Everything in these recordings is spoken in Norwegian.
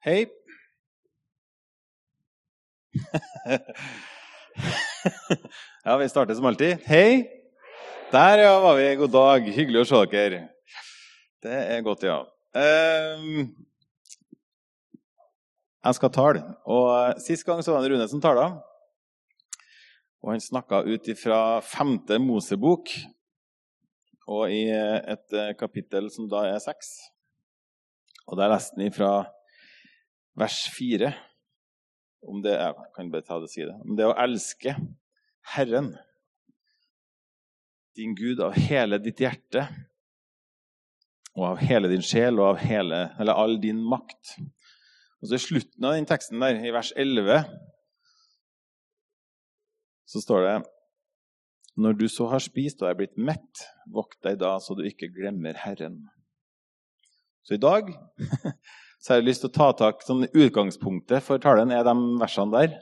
Hei. ja, vi starter som alltid. Hei. Der ja, var vi. God dag. Hyggelig å se dere. Det er godt, ja. Ehm, jeg skal tale. Og Sist gang så var det Rune som tala. Og han snakka ut ifra femte Mosebok, og i et kapittel som da er seks. Og der leste han ifra vers 4 om det Jeg kan bare ta det og si det. Om det å elske Herren, din Gud, av hele ditt hjerte og av hele din sjel og av hele, eller all din makt. Og så I slutten av den teksten der, i vers 11, så står det Når du så har spist og er blitt mett, vokt deg da så du ikke glemmer Herren. Så i dag så har jeg lyst til å ta tak sånn Utgangspunktet for talen er de versene der.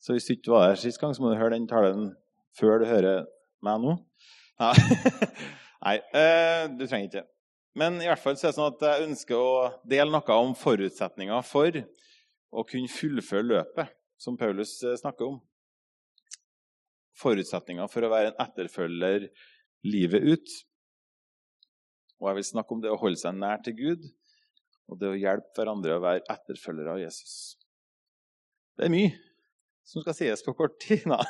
Så hvis du ikke var der sist gang, så må du høre den talen før du hører meg nå. Nei, eh, du trenger ikke. Men i hvert fall så er det sånn at jeg ønsker å dele noe om forutsetninger for å kunne fullføre løpet, som Paulus eh, snakker om. Forutsetninger for å være en etterfølger livet ut. Og jeg vil snakke om det å holde seg nær til Gud og det å hjelpe hverandre å være etterfølgere av Jesus. Det er mye som skal sies på kort tid. Nei.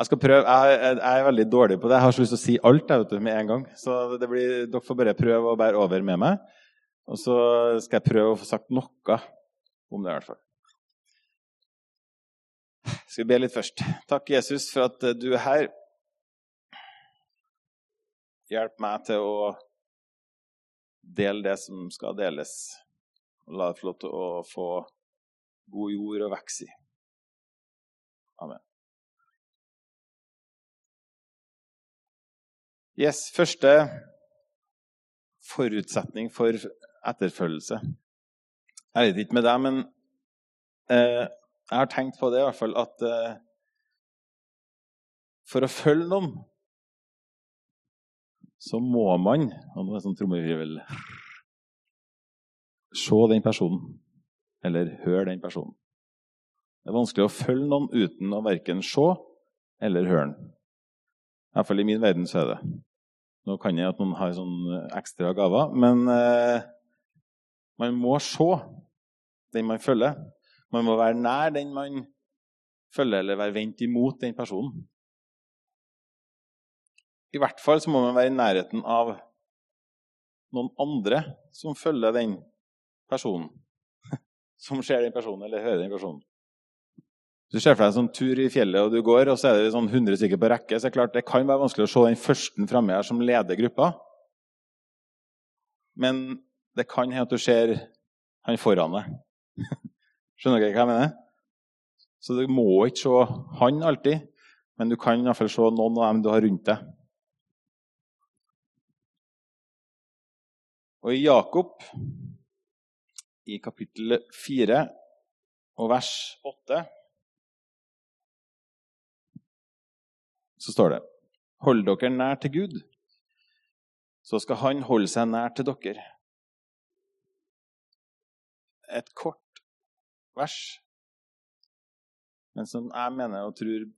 Jeg skal prøve, jeg, jeg, er veldig dårlig på det. Jeg har så lyst til å si alt jeg, vet med en gang. Så blir, dere får bare prøve å bære over med meg. Og så skal jeg prøve å få sagt noe om det, i hvert fall. Skal vi be litt først. Takk, Jesus, for at du er her. Hjelp meg til å dele det som skal deles. Og la det få lov til å få god jord å vokse i. Amen. Yes, første forutsetning for etterfølgelse. Jeg vet ikke med deg, men eh, jeg har tenkt på det i hvert fall at eh, for å følge noen så må man og nå er det sånn trommevirvel se den personen eller høre den personen. Det er vanskelig å følge noen uten å verken se eller høre den. I hvert fall i min verden så er det. Nå kan jeg at noen har sånn ekstra gaver, men eh, man må se den man følger. Man må være nær den man følger, eller være vendt imot den personen. I hvert fall så må man være i nærheten av noen andre som følger den personen. Som ser den personen, eller hører den personen. Du ser for deg en sånn tur i fjellet, og du går, og så er det sånn 100 stykker på rekke, så er det klart det kan være vanskelig å se den første framme her som leder gruppa. Men det kan hende at du ser han foran deg. Skjønner dere hva jeg mener? Så du må ikke se han alltid, men du kan i hvert fall se noen av dem du har rundt deg. Og i Jakob, i kapittel 4 og vers 8, så står det Hold dere nær til Gud, så skal Han holde seg nær til dere. Et kort vers, men som jeg mener og tror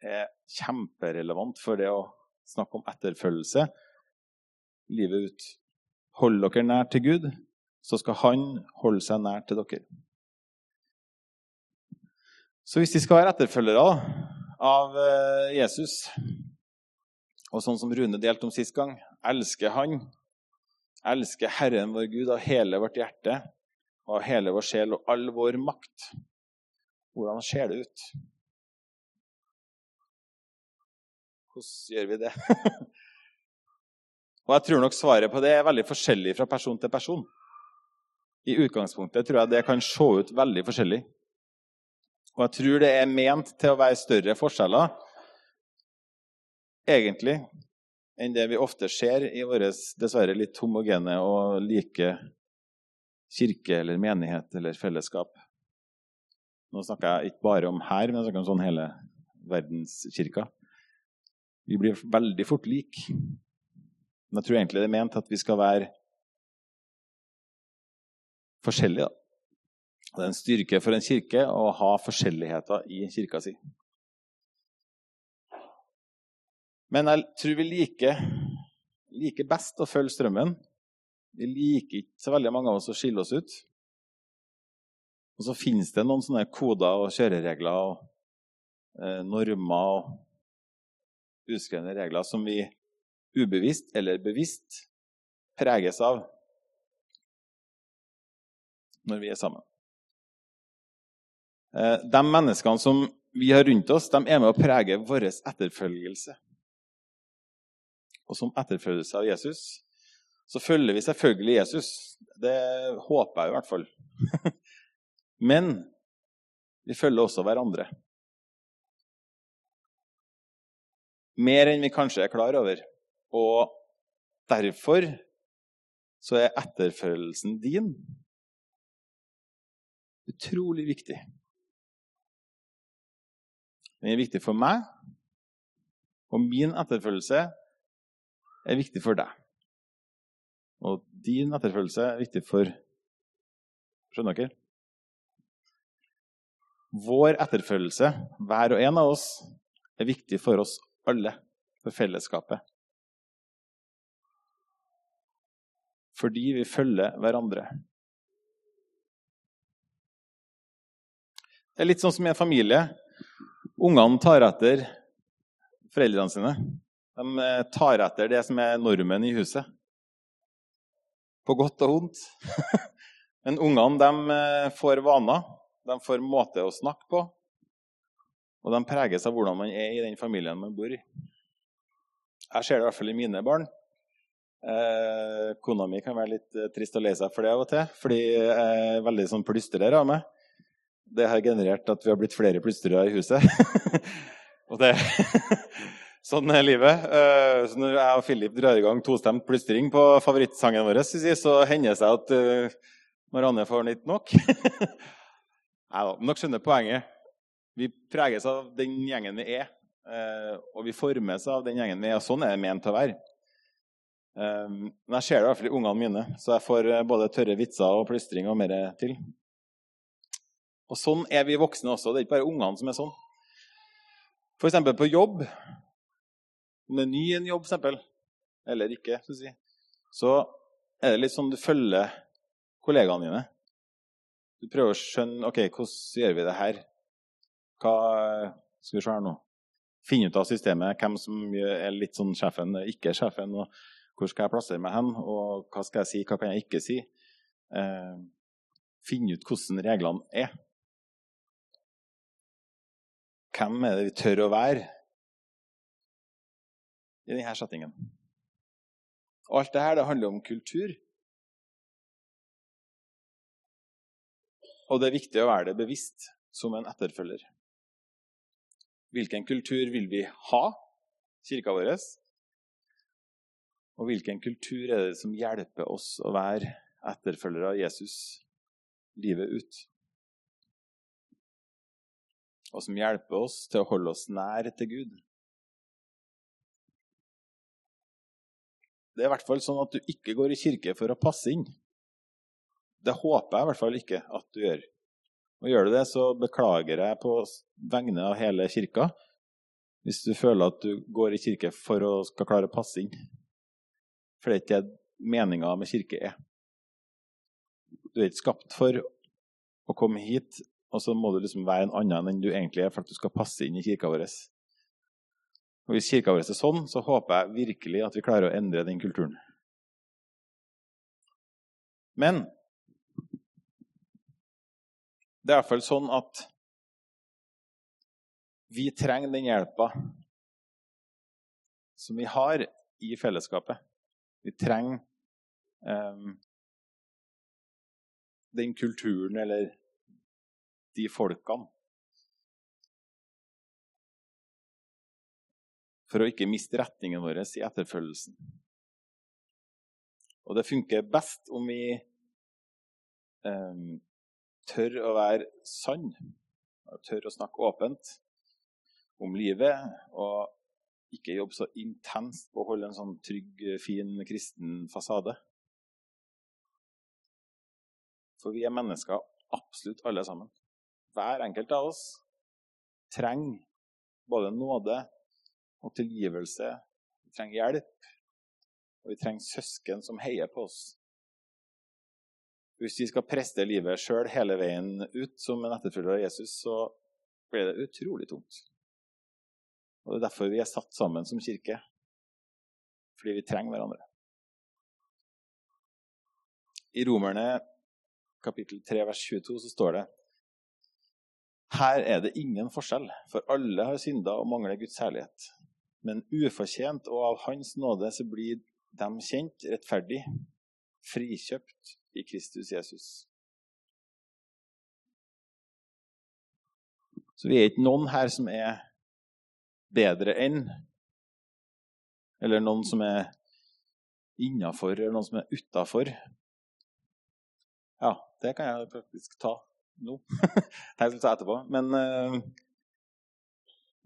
er kjemperelevant for det å snakke om etterfølgelse livet ut. Hold dere nær til Gud, så skal Han holde seg nær til dere. Så hvis de skal være etterfølgere av eh, Jesus, og sånn som Rune delte om sist gang, elsker Han, elsker Herren vår Gud av hele vårt hjerte og av hele vår sjel og all vår makt, hvordan ser det ut? Hvordan gjør vi det? Og jeg tror nok svaret på det er veldig forskjellig fra person til person. I utgangspunktet tror jeg det kan se ut veldig forskjellig. Og jeg tror det er ment til å være større forskjeller, egentlig, enn det vi ofte ser i vår dessverre litt homogene og like kirke eller menighet eller fellesskap. Nå snakker jeg ikke bare om her, men jeg snakker om sånn hele verdenskirka. Vi blir veldig fort like. Men jeg tror egentlig det er ment at vi skal være forskjellige. Da. Det er en styrke for en kirke å ha forskjelligheter i kirka si. Men jeg tror vi liker, liker best å følge strømmen. Vi liker ikke så veldig mange av oss å skille oss ut. Og så finnes det noen sånne koder og kjøreregler og eh, normer og uskrevne regler som vi ubevisst eller bevisst preges av når vi er sammen. Eh, de menneskene som vi har rundt oss, de er med å prege vår etterfølgelse. Og som etterfølgelse av Jesus så følger vi selvfølgelig Jesus. Det håper jeg i hvert fall. Men vi følger også hverandre. Mer enn vi kanskje er klar over. Og derfor så er etterfølgelsen din utrolig viktig. Den er viktig for meg, og min etterfølgelse er viktig for deg. Og din etterfølgelse er viktig for Skjønner dere? Vår etterfølgelse, hver og en av oss, er viktig for oss alle, for fellesskapet. Fordi vi følger hverandre. Det er litt sånn som i en familie. Ungene tar etter foreldrene sine. De eh, tar etter det som er normen i huset. På godt og vondt. Men ungene de eh, får vaner. De får måte å snakke på. Og de preges av hvordan man er i den familien man bor i. Jeg ser det i hvert fall i mine barn. Eh, kona mi kan være litt eh, trist å lei seg for det av og til, fordi jeg er veldig sånn plystrer av meg det har generert at vi har blitt flere plystrere i huset. og det Sånn er livet. Eh, så når jeg og Philip drar i gang tostemt plystring på favorittsangen vår, så hender det seg at eh, Marianne får litt nok. Nei da, dere skjønner poenget. Vi preges av den gjengen vi er, og vi formes av den gjengen vi er. og Sånn er det ment å være. Men jeg ser det i hvert fall i ungene mine, så jeg får både tørre vitser og plystring og mer til. Og sånn er vi voksne også. Det er ikke bare ungene som er sånn. F.eks. på jobb. Om det er ny en jobb, eksempel, eller ikke, si, så er det litt sånn du følger kollegaene dine. Du prøver å skjønne ok, hvordan gjør vi det her. Hva skal vi se her nå? Finne ut av systemet, hvem som er litt sånn sjefen, ikke sjefen. og Hvor skal jeg plassere meg hen, og hva skal jeg si, hva kan jeg ikke si? Eh, finne ut hvordan reglene er. Hvem er det vi tør å være i denne settingen? Alt dette det handler om kultur. Og det er viktig å være det bevisst som en etterfølger. Hvilken kultur vil vi ha, kirka vår? Og hvilken kultur er det som hjelper oss å være etterfølgere av Jesus livet ut? og som hjelper oss til å holde oss nær til Gud. Det er i hvert fall sånn at du ikke går i kirke for å passe inn. Det håper jeg i hvert fall ikke at du gjør. Og Gjør du det, så beklager jeg på vegne av hele kirka hvis du føler at du går i kirke for å skal klare å passe inn. For det er ikke det meninga med kirke er. Du er ikke skapt for å komme hit og så må du liksom være en annen enn du egentlig er for at du skal passe inn i kirka vår. Og Hvis kirka vår er sånn, så håper jeg virkelig at vi klarer å endre den kulturen. Men det er i hvert fall sånn at vi trenger den hjelpa som vi har i fellesskapet. Vi trenger um, den kulturen eller de folkene. For å ikke miste retningen vår i etterfølgelsen. Og det funker best om vi um, tør å være sann, tør å snakke åpent om livet, og ikke jobbe så intenst på å holde en sånn trygg, fin kristen fasade. For vi er mennesker absolutt alle sammen. Hver enkelt av oss trenger både nåde og tilgivelse. Vi trenger hjelp, og vi trenger søsken som heier på oss. Hvis vi skal preste livet sjøl hele veien ut som en etterfølger av Jesus, så blir det utrolig tungt. Og Det er derfor vi er satt sammen som kirke. Fordi vi trenger hverandre. I Romerne kapittel 3 vers 22 så står det Her er det ingen forskjell, for alle har synda og mangler Guds herlighet. Men ufortjent og av Hans nåde så blir dem kjent rettferdig, frikjøpt i Kristus Jesus. Så vi er ikke noen her som er bedre enn, eller noen som er innafor, eller noen som er utafor. Ja, det kan jeg faktisk ta nå. jeg skal ta etterpå. Men uh,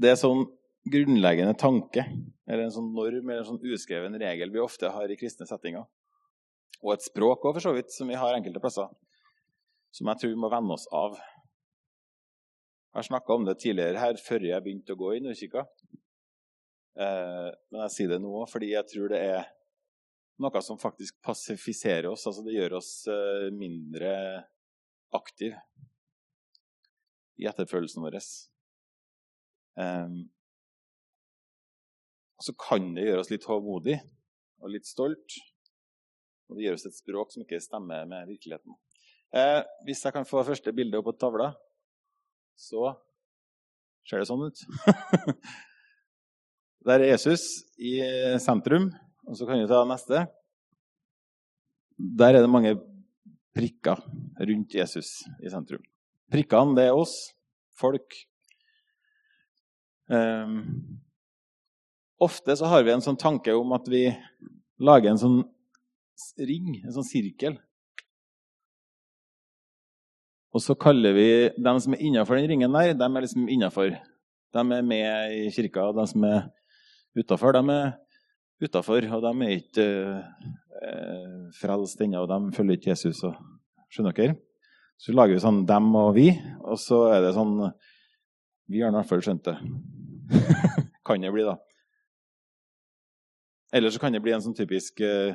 det er sånn grunnleggende tanke, eller en sånn norm eller en sånn uskreven regel vi ofte har i kristne settinger. Og et språk også, for så vidt, som vi har enkelte plasser. Som jeg tror vi må venne oss av. Jeg har snakka om det tidligere her før jeg begynte å gå i Nordkikka. Eh, men jeg sier det nå fordi jeg tror det er noe som faktisk passifiserer oss. Altså det gjør oss eh, mindre aktive i etterfølgelsen vår. Eh, så kan det gjøre oss litt håmodig og litt stolt. Og det gir oss et språk som ikke stemmer med virkeligheten. Eh, hvis jeg kan få første bilde opp på tavla, så ser det sånn ut. Der er Jesus i sentrum. Og så kan vi ta neste. Der er det mange prikker rundt Jesus i sentrum. Prikkene, det er oss, folk. Um, ofte så har vi en sånn tanke om at vi lager en sånn ring, en sånn sirkel. Og så kaller vi dem som er innafor den ringen der, dem er liksom innafor. De er med i kirka. Og de som er utafor, de er utafor. Og de er ikke eh, frelst ennå, og de følger ikke Jesus. Og, skjønner dere? Så lager vi sånn dem og vi, og så er det sånn Vi har i hvert fall skjønt det. kan det bli, da. Eller så kan det bli en sånn typisk eh,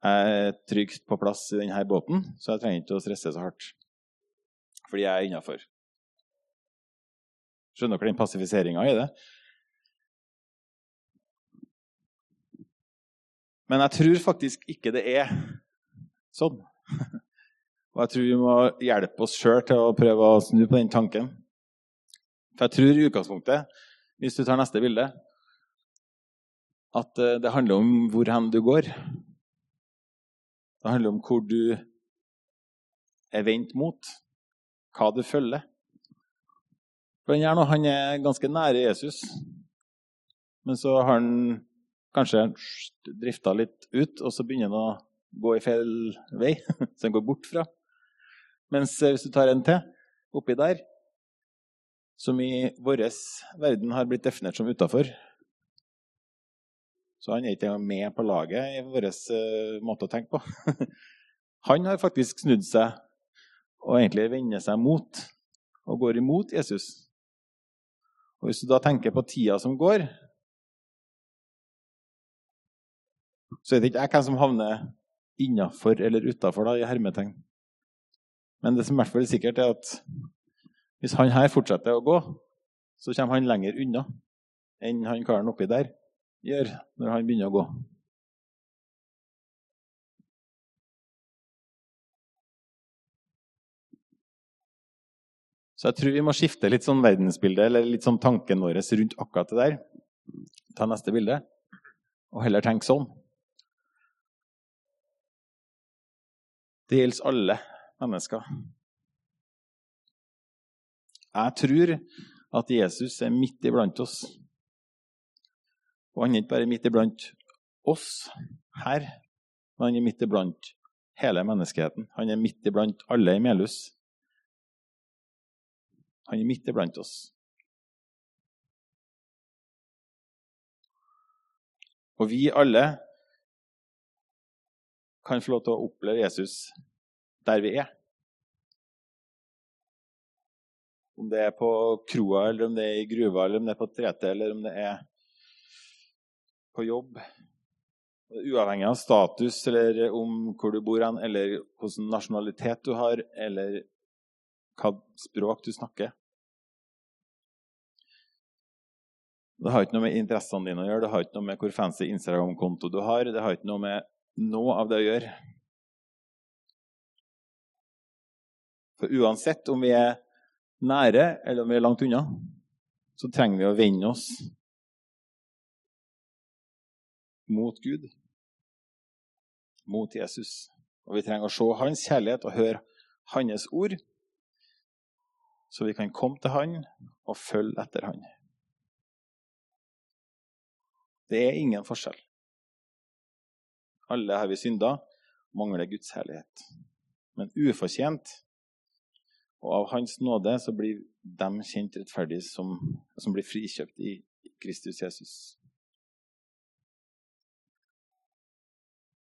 jeg er trygt på plass i denne båten, så jeg trenger ikke å stresse så hardt. Fordi jeg er innafor. Skjønner dere den passifiseringa i det? Men jeg tror faktisk ikke det er sånn. Og jeg tror vi må hjelpe oss sjøl til å prøve å snu på den tanken. For jeg tror i utgangspunktet, hvis du tar neste bilde, at eh, det handler om hvor hen du går. Det handler om hvor du er vendt mot, hva du følger. For han, nå, han er ganske nære Jesus, men så har han kanskje drifta litt ut, og så begynner han å gå i feil vei, så han går bort fra. Mens eh, hvis du tar en til oppi der, som i vår verden har blitt definert som utafor, så han er ikke med på laget i vår uh, måte å tenke på. han har faktisk snudd seg og egentlig vender seg mot og går imot Jesus. Og Hvis du da tenker på tida som går, så er det ikke jeg hvem som havner innafor eller utafor i hermetegn. Men det som i hvert fall er sikkert, er at hvis han her fortsetter å gå, så kommer han lenger unna enn han karen oppi der gjør når han begynner å gå. Så jeg tror vi må skifte litt sånn verdensbilde, eller litt sånn tanken vår rundt akkurat det der. Ta neste bilde, og heller tenke sånn. Det gjelder alle mennesker. Jeg tror at Jesus er midt iblant oss. Og han er ikke bare midt iblant oss her, men han er midt iblant hele menneskeheten. Han er midt iblant alle i Melhus. Han er midt iblant oss. Og vi alle kan få lov til å oppleve Jesus der vi er. Om det er på kroa, eller om det er i gruva, eller om det er på 3T, eller om det er på jobb. Uavhengig av status, eller om hvor du bor, eller hvilken nasjonalitet du har, eller hva språk du snakker. Det har ikke noe med interessene dine å gjøre, det har ikke noe med hvor fancy Instagram-konto du har. Det har ikke noe med noe av det å gjøre. For uansett om vi er nære eller om vi er langt unna, så trenger vi å vende oss mot Gud, mot Jesus. Og vi trenger å se hans kjærlighet og høre hans ord, så vi kan komme til han og følge etter han. Det er ingen forskjell. Alle har vi synda, mangler Guds herlighet. Men ufortjent og av Hans nåde så blir de kjent rettferdige som, som blir frikjøpt i Kristus Jesus.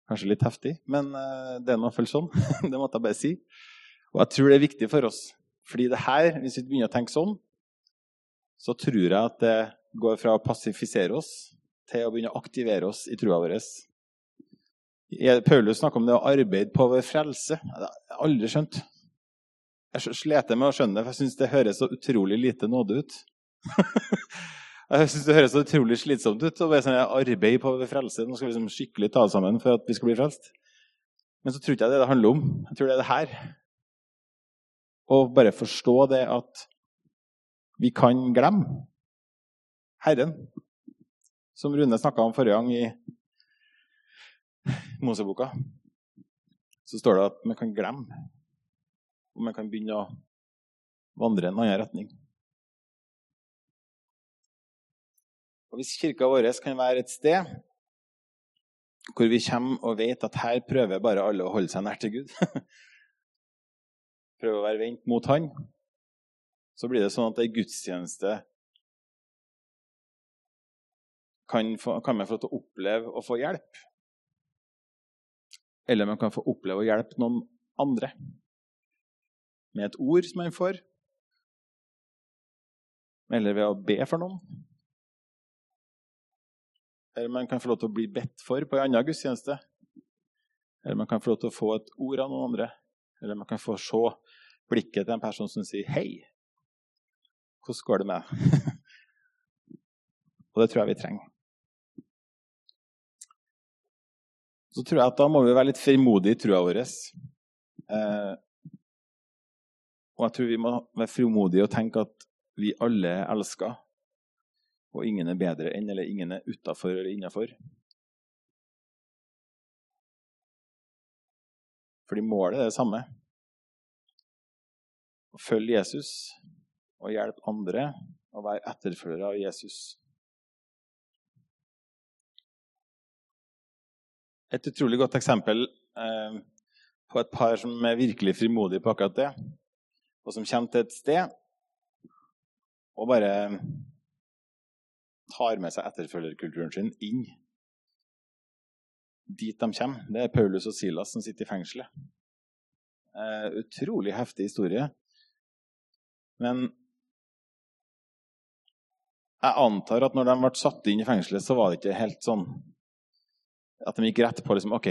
Kanskje litt heftig, men eh, det er nå iallfall sånn. det måtte jeg bare si. Og jeg tror det er viktig for oss. Fordi det her, hvis vi begynner å tenke sånn, så tror jeg at det går fra å passifisere oss til å begynne å aktivere oss i trua vår. Paulus snakker om det å arbeide på vår frelse. Det har jeg aldri skjønt. Jeg sleter med å skjønne det, for jeg syns det høres så utrolig lite nåde ut. jeg syns det høres så utrolig slitsomt ut å sånn, arbeide på frelse. Nå skal vi liksom skikkelig ta det sammen for at vi skal bli frelst. Men så tror ikke jeg det det handler om. Jeg tror det er det her. Å bare forstå det at vi kan glemme Herren. Som Rune snakka om forrige gang i Moseboka. Så står det at man kan glemme og man kan begynne å vandre en annen retning. Og Hvis kirka vår kan være et sted hvor vi kommer og vet at her prøver bare alle å holde seg nær til Gud Prøver å være vendt mot Han, så blir det sånn at ei gudstjeneste kan, få, kan man få til å oppleve å få hjelp. Eller man kan få oppleve å hjelpe noen andre med et ord som man får, eller ved å be for noen. Eller man kan få lov til å bli bedt for på en annen gudstjeneste. Eller man kan få lov til å få et ord av noen andre. Eller man kan få se blikket til en person som sier 'Hei, hvordan går det med deg?' Og det tror jeg vi trenger. Så tror jeg at da må vi være litt frimodige i trua vår. Eh, og jeg tror vi må være frimodige og tenke at vi alle er elska, og ingen er bedre enn eller ingen er utafor eller innafor. Fordi målet er det samme. Å følge Jesus og hjelpe andre og være etterfølgere av Jesus. Et utrolig godt eksempel eh, på et par som er virkelig frimodige på akkurat det, og som kommer til et sted og bare tar med seg etterfølgerkulturen sin inn dit de kommer. Det er Paulus og Silas som sitter i fengselet. Eh, utrolig heftig historie. Men jeg antar at når de ble satt inn i fengselet, så var det ikke helt sånn at de gikk rett på liksom, OK,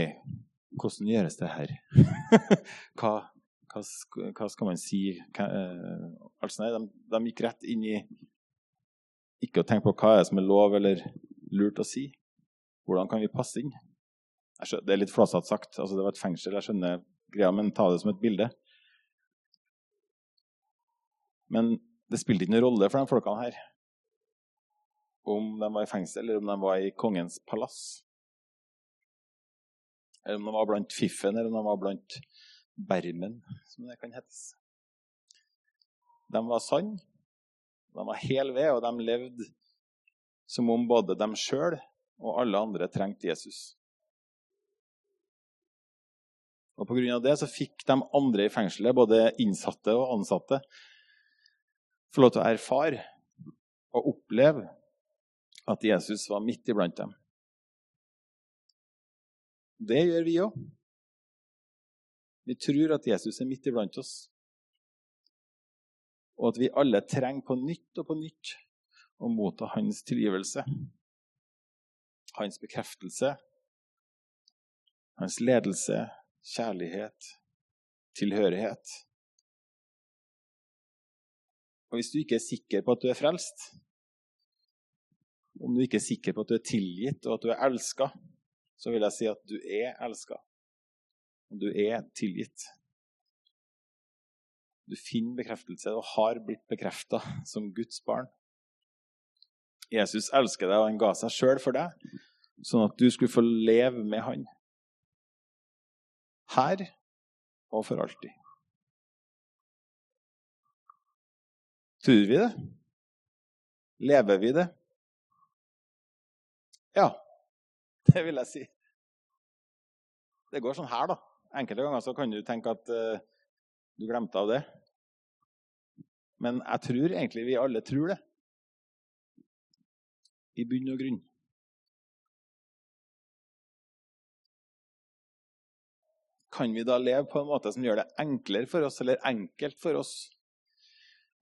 hvordan gjøres det her? hva, hva, hva skal man si hva, uh, altså nei, de, de, gikk rett inn i ikke å tenke på hva er som er lov eller lurt å si. Hvordan kan vi passe inn? Skjønner, det er litt flåsete sagt. Altså, det var et fengsel, jeg skjønner greia, men ta det som et bilde. Men det spilte ikke noen rolle for de folkene her om de var i fengsel eller om de var i kongens palass. Eller om de var blant fiffen eller om de var blant bermen, som det kan hetes. De var sanne, de var hel ved, og de levde som om både dem sjøl og alle andre trengte Jesus. Og Pga. det så fikk de andre i fengselet, både innsatte og ansatte, få lov til å erfare og oppleve at Jesus var midt iblant dem. Det gjør vi òg. Vi tror at Jesus er midt iblant oss. Og at vi alle trenger på nytt og på nytt å motta hans tilgivelse. Hans bekreftelse, hans ledelse, kjærlighet, tilhørighet. Og hvis du ikke er sikker på at du er frelst, om du ikke er sikker på at du er tilgitt og at du er elska, så vil jeg si at du er elska. Og du er tilgitt. Du finner bekreftelse og har blitt bekrefta som Guds barn. Jesus elsker deg, og han ga seg sjøl for deg, sånn at du skulle få leve med han. Her og for alltid. Tror vi det? Lever vi det? Ja, det vil jeg si. Det går sånn her, da. Enkelte ganger så kan du tenke at uh, du glemte av det. Men jeg tror egentlig vi alle tror det. I bunn og grunn. Kan vi da leve på en måte som gjør det enklere for oss, eller enkelt for oss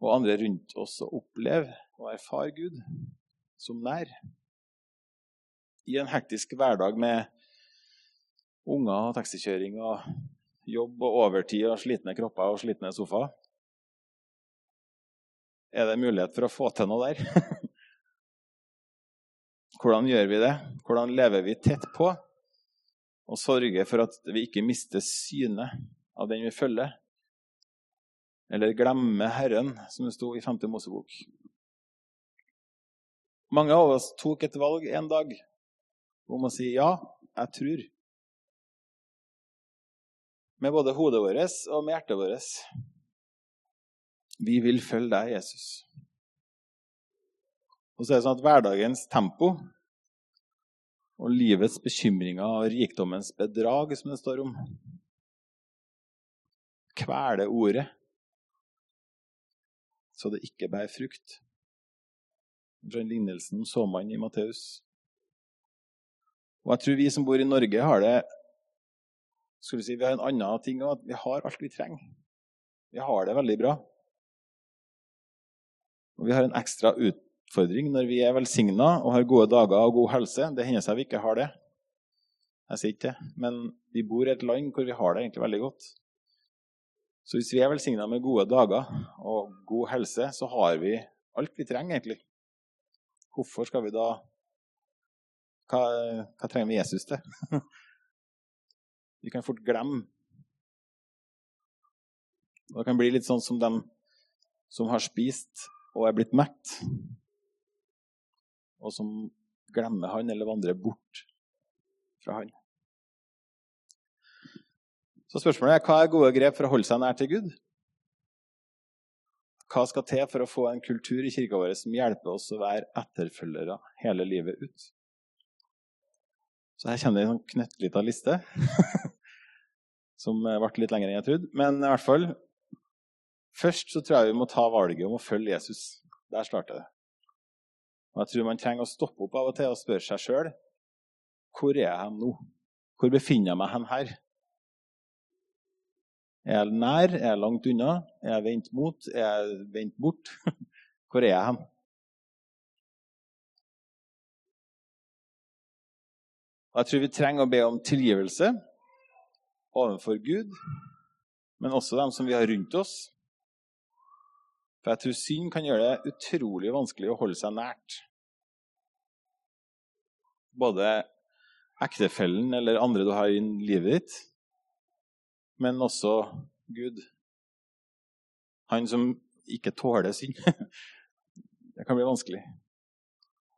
og andre rundt oss å oppleve og erfare Gud som nær? I en hektisk hverdag med unger og taxikjøring og jobb og overtid og slitne kropper og slitne sofaer? Er det mulighet for å få til noe der? Hvordan gjør vi det? Hvordan lever vi tett på og sørger for at vi ikke mister synet av den vi følger? Eller glemmer Herren, som det sto i 5. Mosebok. Mange av oss tok et valg en dag om å si ja, jeg tror med både hodet vårt og med hjertet vårt. Vi vil følge deg, Jesus. Og så er det sånn at hverdagens tempo og livets bekymringer og rikdommens bedrag, som det står om, kveler ordet så det ikke bærer frukt. Fra lignelsen om såmannen i Matteus. Og jeg tror vi som bor i Norge, har det skal vi si, Vi har en annen ting at vi har alt vi trenger. Vi har det veldig bra. Og vi har en ekstra utfordring når vi er velsigna og har gode dager og god helse. Det hender seg vi ikke har det. Jeg sier ikke det. Men vi bor i et land hvor vi har det egentlig veldig godt. Så hvis vi er velsigna med gode dager og god helse, så har vi alt vi trenger, egentlig. Hvorfor skal vi da Hva, hva trenger vi Jesus til? Vi kan fort glemme. Det kan bli litt sånn som dem som har spist og er blitt mett, og som glemmer han eller vandrer bort fra han. Så spørsmålet er hva er gode grep for å holde seg nær til Gud? Hva skal til for å få en kultur i kirka vår som hjelper oss å være etterfølgere hele livet ut? Så her kommer jeg en sånn knøttlita liste. som ble litt lengre enn jeg trodde. Men i hvert fall Først så tror jeg vi må ta valget om å følge Jesus. Der starter det. Og jeg tror man trenger å stoppe opp av og til og spørre seg sjøl hvor er jeg nå? Hvor befinner jeg meg hen her? Er jeg nær? Er jeg langt unna? Er jeg vendt mot? Er jeg vendt bort? Hvor er jeg hen? Og Jeg tror vi trenger å be om tilgivelse overfor Gud, men også dem som vi har rundt oss. For jeg tror synd kan gjøre det utrolig vanskelig å holde seg nært. Både ektefellen eller andre du har i livet ditt, men også Gud. Han som ikke tåler synd. Det kan bli vanskelig.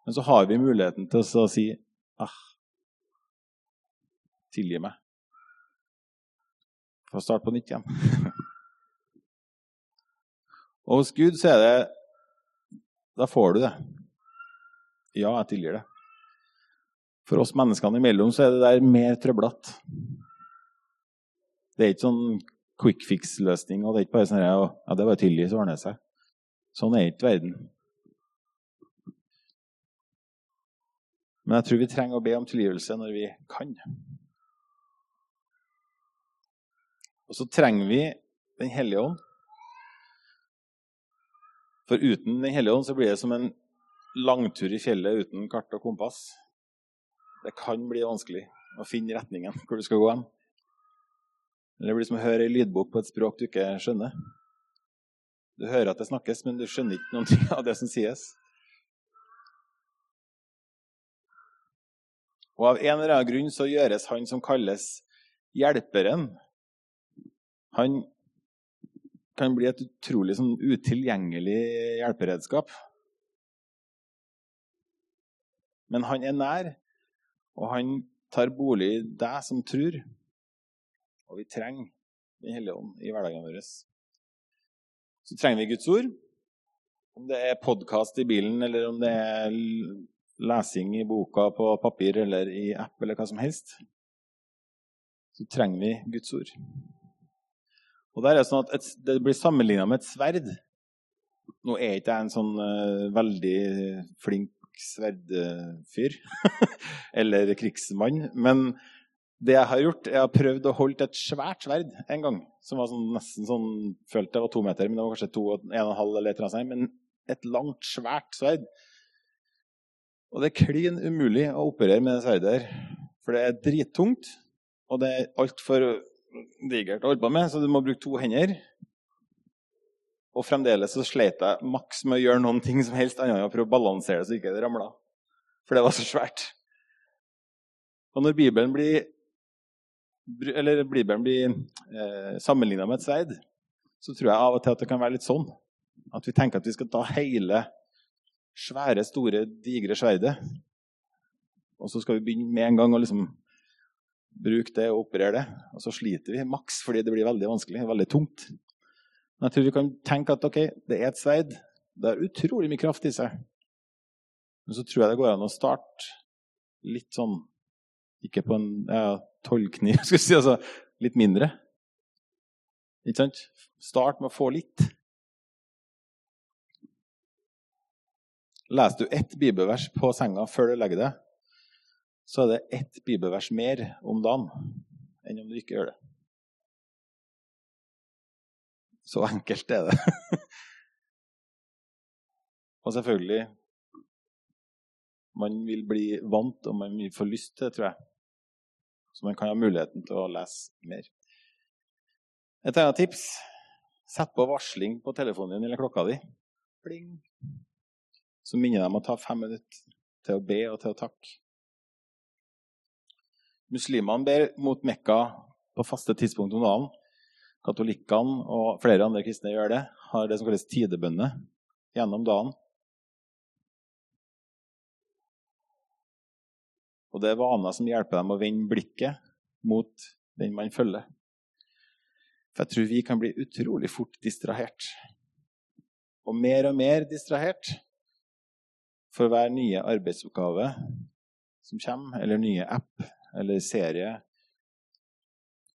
Men så har vi muligheten til å si ah, tilgi meg. Få starte på nytt igjen. Og hos Gud så er det Da får du det. Ja, jeg tilgir det. For oss menneskene imellom så er det der mer trøblete. Det er ikke sånn quick fix-løsning. og det er ikke bare sånn ja, det er bare tilgi, så ordner det seg. Sånn er ikke verden. Men jeg tror vi trenger å be om tilgivelse når vi kan. Og så trenger vi Den hellige ånd For uten Den hellige ånd så blir det som en langtur i fjellet uten kart og kompass. Det kan bli vanskelig å finne retningen hvor du skal gå hen. Eller det blir som å høre ei lydbok på et språk du ikke skjønner. Du hører at det snakkes, men du skjønner ikke noe av det som sies. Og av en eller annen grunn så gjøres han som kalles hjelperen Han kan bli et utrolig sånn utilgjengelig hjelperedskap. Men han er nær, og han tar bolig i deg som tror. Og vi trenger Den hellige ånd i hverdagen vår. Så trenger vi Guds ord. Om det er podkast i bilen, eller om det er lesing i boka på papir eller i app eller hva som helst, så trenger vi Guds ord. Og der er Det sånn at et, det blir sammenligna med et sverd. Nå er ikke jeg en sånn uh, veldig flink sverdfyr eller krigsmann, men det jeg har gjort, jeg har prøvd å holde et svært sverd en gang. Som var sånn, nesten sånn Følte det var to meter, men det var kanskje to og en og en halv. eller et eller annet, Men et langt, svært sverd. Og det er klin umulig å operere med det sverdet her. For det er drittungt, og det er altfor digert å holde med, så du må bruke to hender. Og fremdeles så sleit jeg maks med å gjøre noen ting som helst annet enn å prøve å balansere det så ikke det ramla. For det var så svært. Og når Bibelen blir eller Bibelen blir eh, sammenligna med et sverd, så tror jeg av og til at det kan være litt sånn. At vi tenker at vi skal ta hele svære, store, digre sverdet. Og så skal vi begynne med en gang å liksom bruke det og operer det. Og så sliter vi maks fordi det blir veldig vanskelig, veldig tungt. Men jeg tror vi kan tenke at ok, det er et sverd. Det har utrolig mye kraft i seg. Men så tror jeg det går an å starte litt sånn Ikke på en ja, tollkniv, skal vi si. Altså litt mindre. Ikke sant? Start med å få litt. Leser du ett bibelvers på senga før du legger deg, så er det ett bibelvers mer om dagen enn om du ikke gjør det. Så enkelt er det. og selvfølgelig Man vil bli vant, og man vil få lyst til det, tror jeg. Så man kan ha muligheten til å lese mer. Et annet tips sett på varsling på telefonen din eller klokka di. Pling. Så minner de om å ta fem minutter til å be og til å takke. Muslimene ber mot Mekka på faste tidspunkt om dagen. Katolikkene og flere andre kristne gjør det. Har det som kalles tidebønne gjennom dagen. Og det er vaner som hjelper dem å vende blikket mot den man følger. For jeg tror vi kan bli utrolig fort distrahert. Og mer og mer distrahert for hver nye arbeidsoppgave som kommer, eller nye app eller serie,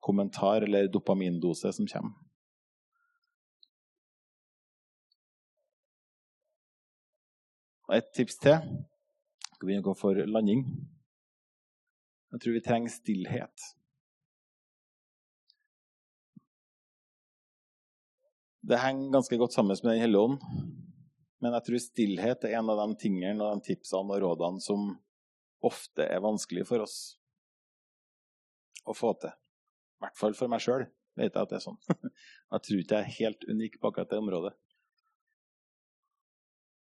kommentar eller dopamindose som kommer. Og et tips til. Skal vi gå for landing? Jeg tror vi trenger stillhet. Det henger ganske godt sammen med Den hellige ånd. Men jeg tror stillhet er en av de tingene og de tipsene og rådene som ofte er vanskelig for oss å få til. I hvert fall for meg sjøl vet jeg at det er sånn. Jeg tror ikke jeg er helt unik på akkurat det området.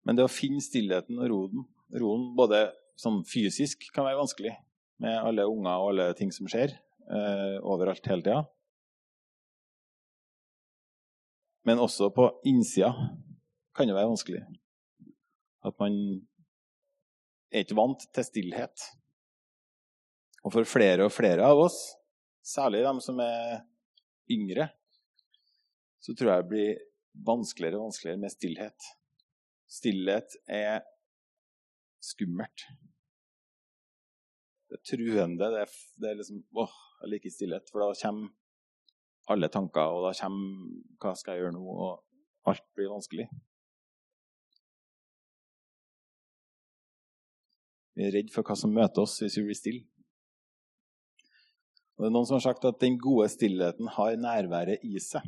Men det å finne stillheten og roen, roen både sånn fysisk kan være vanskelig med alle unger og alle ting som skjer eh, overalt hele tida. Men også på innsida kan det være vanskelig. At man er ikke vant til stillhet. Og for flere og flere av oss, særlig de som er yngre, så tror jeg det blir vanskeligere og vanskeligere med stillhet. Stillhet er skummelt. Det er truende. Det er, det er liksom åh, jeg liker stillhet. For da kommer alle tanker, og da kommer hva skal jeg gjøre nå? Og alt blir vanskelig. Vi er redd for hva som møter oss hvis vi blir stille. Og det er Noen som har sagt at den gode stillheten har nærværet i seg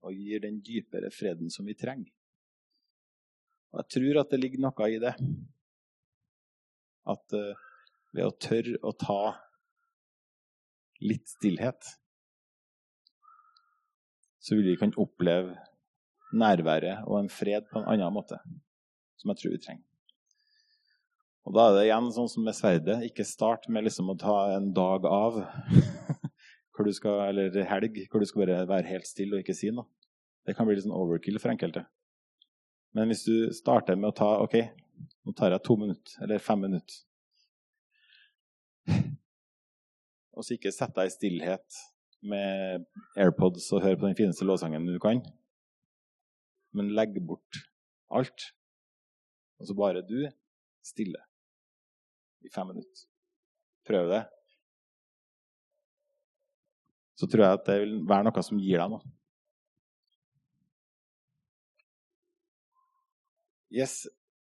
og gir den dypere freden som vi trenger. Og jeg tror at det ligger noe i det. At uh, ved å tørre å ta litt stillhet, så vil vi kunne oppleve nærværet og en fred på en annen måte, som jeg tror vi trenger. Og da er det igjen sånn som med sverdet. Ikke start med liksom å ta en dag av, skal, eller helg, hvor du skal bare være helt stille og ikke si noe. Det kan bli litt sånn overkill for enkelte. Men hvis du starter med å ta OK, nå tar jeg to minutter, eller fem minutter Og så ikke sett deg i stillhet med AirPods og hør på den fineste låtsangen du kan. Men legg bort alt. Og så bare du stille i fem minutter. Prøv det. Så tror jeg at det vil være noe som gir deg noe. Yes.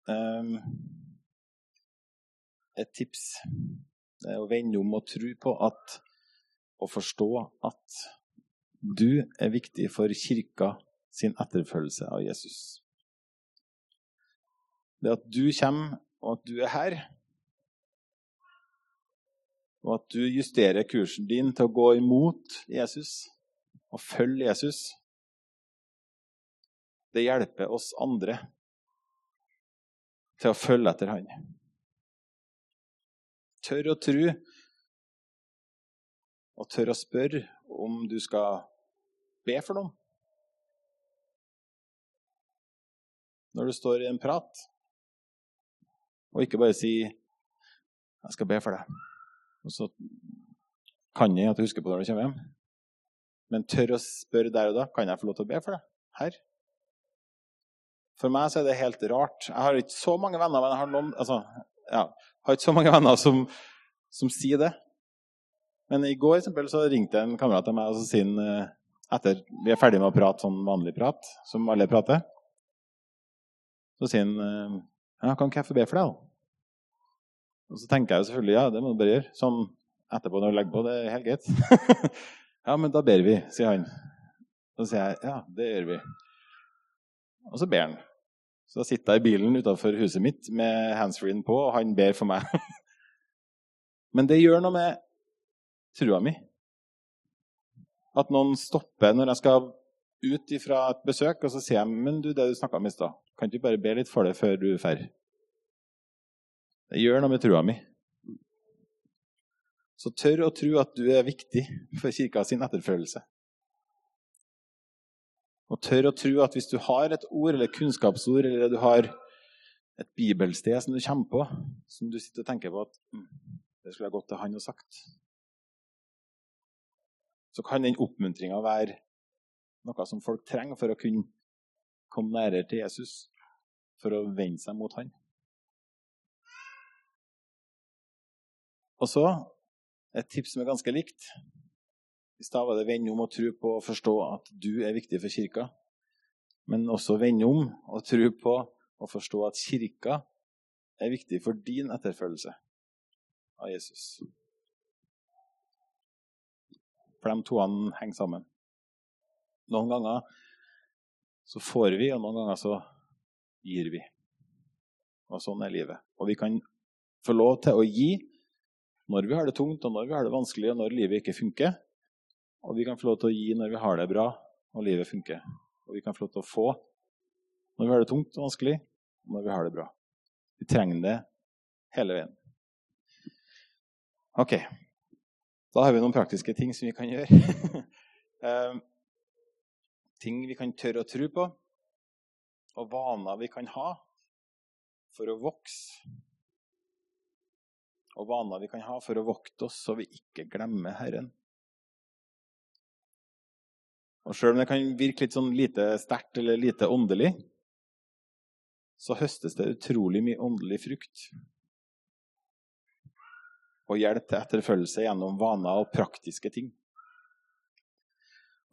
Um, et tips det er å vende om og tro på at og forstå at du er viktig for kirka sin etterfølgelse av Jesus. Det at du kommer, og at du er her, og at du justerer kursen din til å gå imot Jesus og følge Jesus, det hjelper oss andre til å følge etter Han. Tør å tro og tør å spørre om du skal be for noen. Når du står i en prat, og ikke bare si 'Jeg skal be for deg'. Og så kan jeg at du husker på det når du kommer hjem. Men tør å spørre der og da kan jeg få lov til å be for deg her. For meg så er det helt rart. Jeg har ikke så mange venner men jeg har noen, altså, ja, har ikke så mange venner som, som sier det. Men i går eksempel, så ringte en kamerat til meg og så sier han, eh, etter vi er ferdig med å prate sånn vanlig prat, som alle prater, så sier han eh, ja, kan ikke jeg få be for deg, da? Og så tenker jeg jo selvfølgelig ja, det må du bare gjøre. Sånn etterpå når du legger på. Det er helt greit. ja, men da ber vi, sier han. Så sier jeg ja, det gjør vi. Og så ber han. Så da sitter jeg i bilen utafor huset mitt med handsfree-en på, og han ber for meg. men det gjør noe med trua mi. At noen stopper når jeg skal ut fra et besøk, og så sier jeg men du, det du snakka om i stad, kan du ikke bare be litt for det før du drar? Det gjør noe med trua mi. Så tør å tro at du er viktig for kirka sin etterfølgelse. Og tør å tro at hvis du har et ord eller kunnskapsord, eller du har et bibelsted som du kommer på, som du sitter og tenker på at mm, det skulle jeg gått til han og sagt, så kan den oppmuntringa være noe som folk trenger for å kunne komme nærere til Jesus, for å vende seg mot han. Og så et tips som er ganske likt. I stad var det 'vend om og tro på å forstå at du er viktig for kirka. Men også vende om og tro på å forstå at kirka er viktig for din etterfølgelse av Jesus. For de to henger sammen. Noen ganger så får vi, og noen ganger så gir vi. Og sånn er livet. Og vi kan få lov til å gi når vi har det tungt, og når vi har det vanskelig, og når livet ikke funker. Og vi kan få lov til å gi når vi har det bra, og livet funker. Og vi kan få lov til å få når vi har det tungt og vanskelig, og når vi har det bra. Vi trenger det hele veien. Ok. Da har vi noen praktiske ting som vi kan gjøre. um, ting vi kan tørre å tro på, og vaner vi kan ha for å vokse og vaner vi kan ha for å vokte oss så vi ikke glemmer Herren. Og Sjøl om det kan virke litt sånn lite sterkt eller lite åndelig, så høstes det utrolig mye åndelig frukt. Og hjelp til etterfølgelse gjennom vaner og praktiske ting.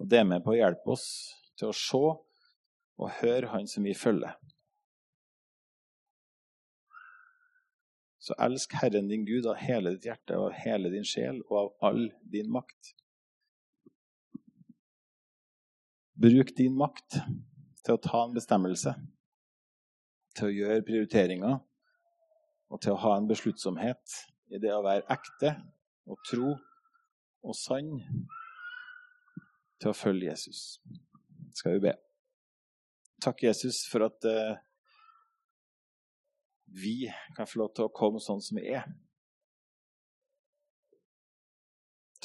Og Det er med på å hjelpe oss til å se og høre Han som vi følger. Så elsk Herren din Gud av hele ditt hjerte og av hele din sjel og av all din makt. Bruk din makt til å ta en bestemmelse. til å gjøre prioriteringer og til å ha en besluttsomhet i det å være ekte og tro og sann til å følge Jesus. Skal vi be. Takk, Jesus, for at uh, vi kan få lov til å komme sånn som vi er.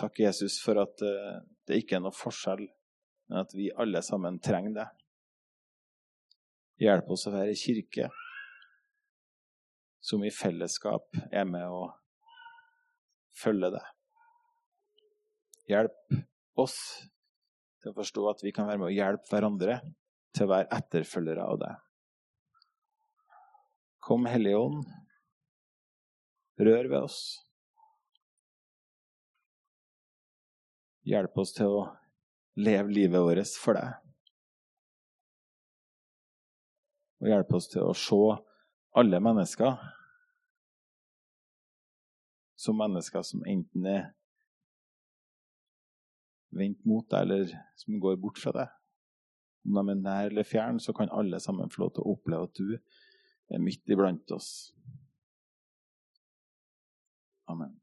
Takk, Jesus, for at uh, det ikke er noe forskjell, men at vi alle sammen trenger det. Hjelp oss å være kirke som i fellesskap er med å følge det. Hjelp oss til å forstå at vi kan være med å hjelpe hverandre til å være etterfølgere av det. Kom, Hellige Ånd, rør ved oss. Hjelp oss til å leve livet vårt for deg. Og hjelp oss til å se alle mennesker som mennesker som enten er vendt mot deg, eller som går bort fra deg. Om de er nær eller fjern, så kan alle sammen få lov til å oppleve at du er midt iblant oss. Amen.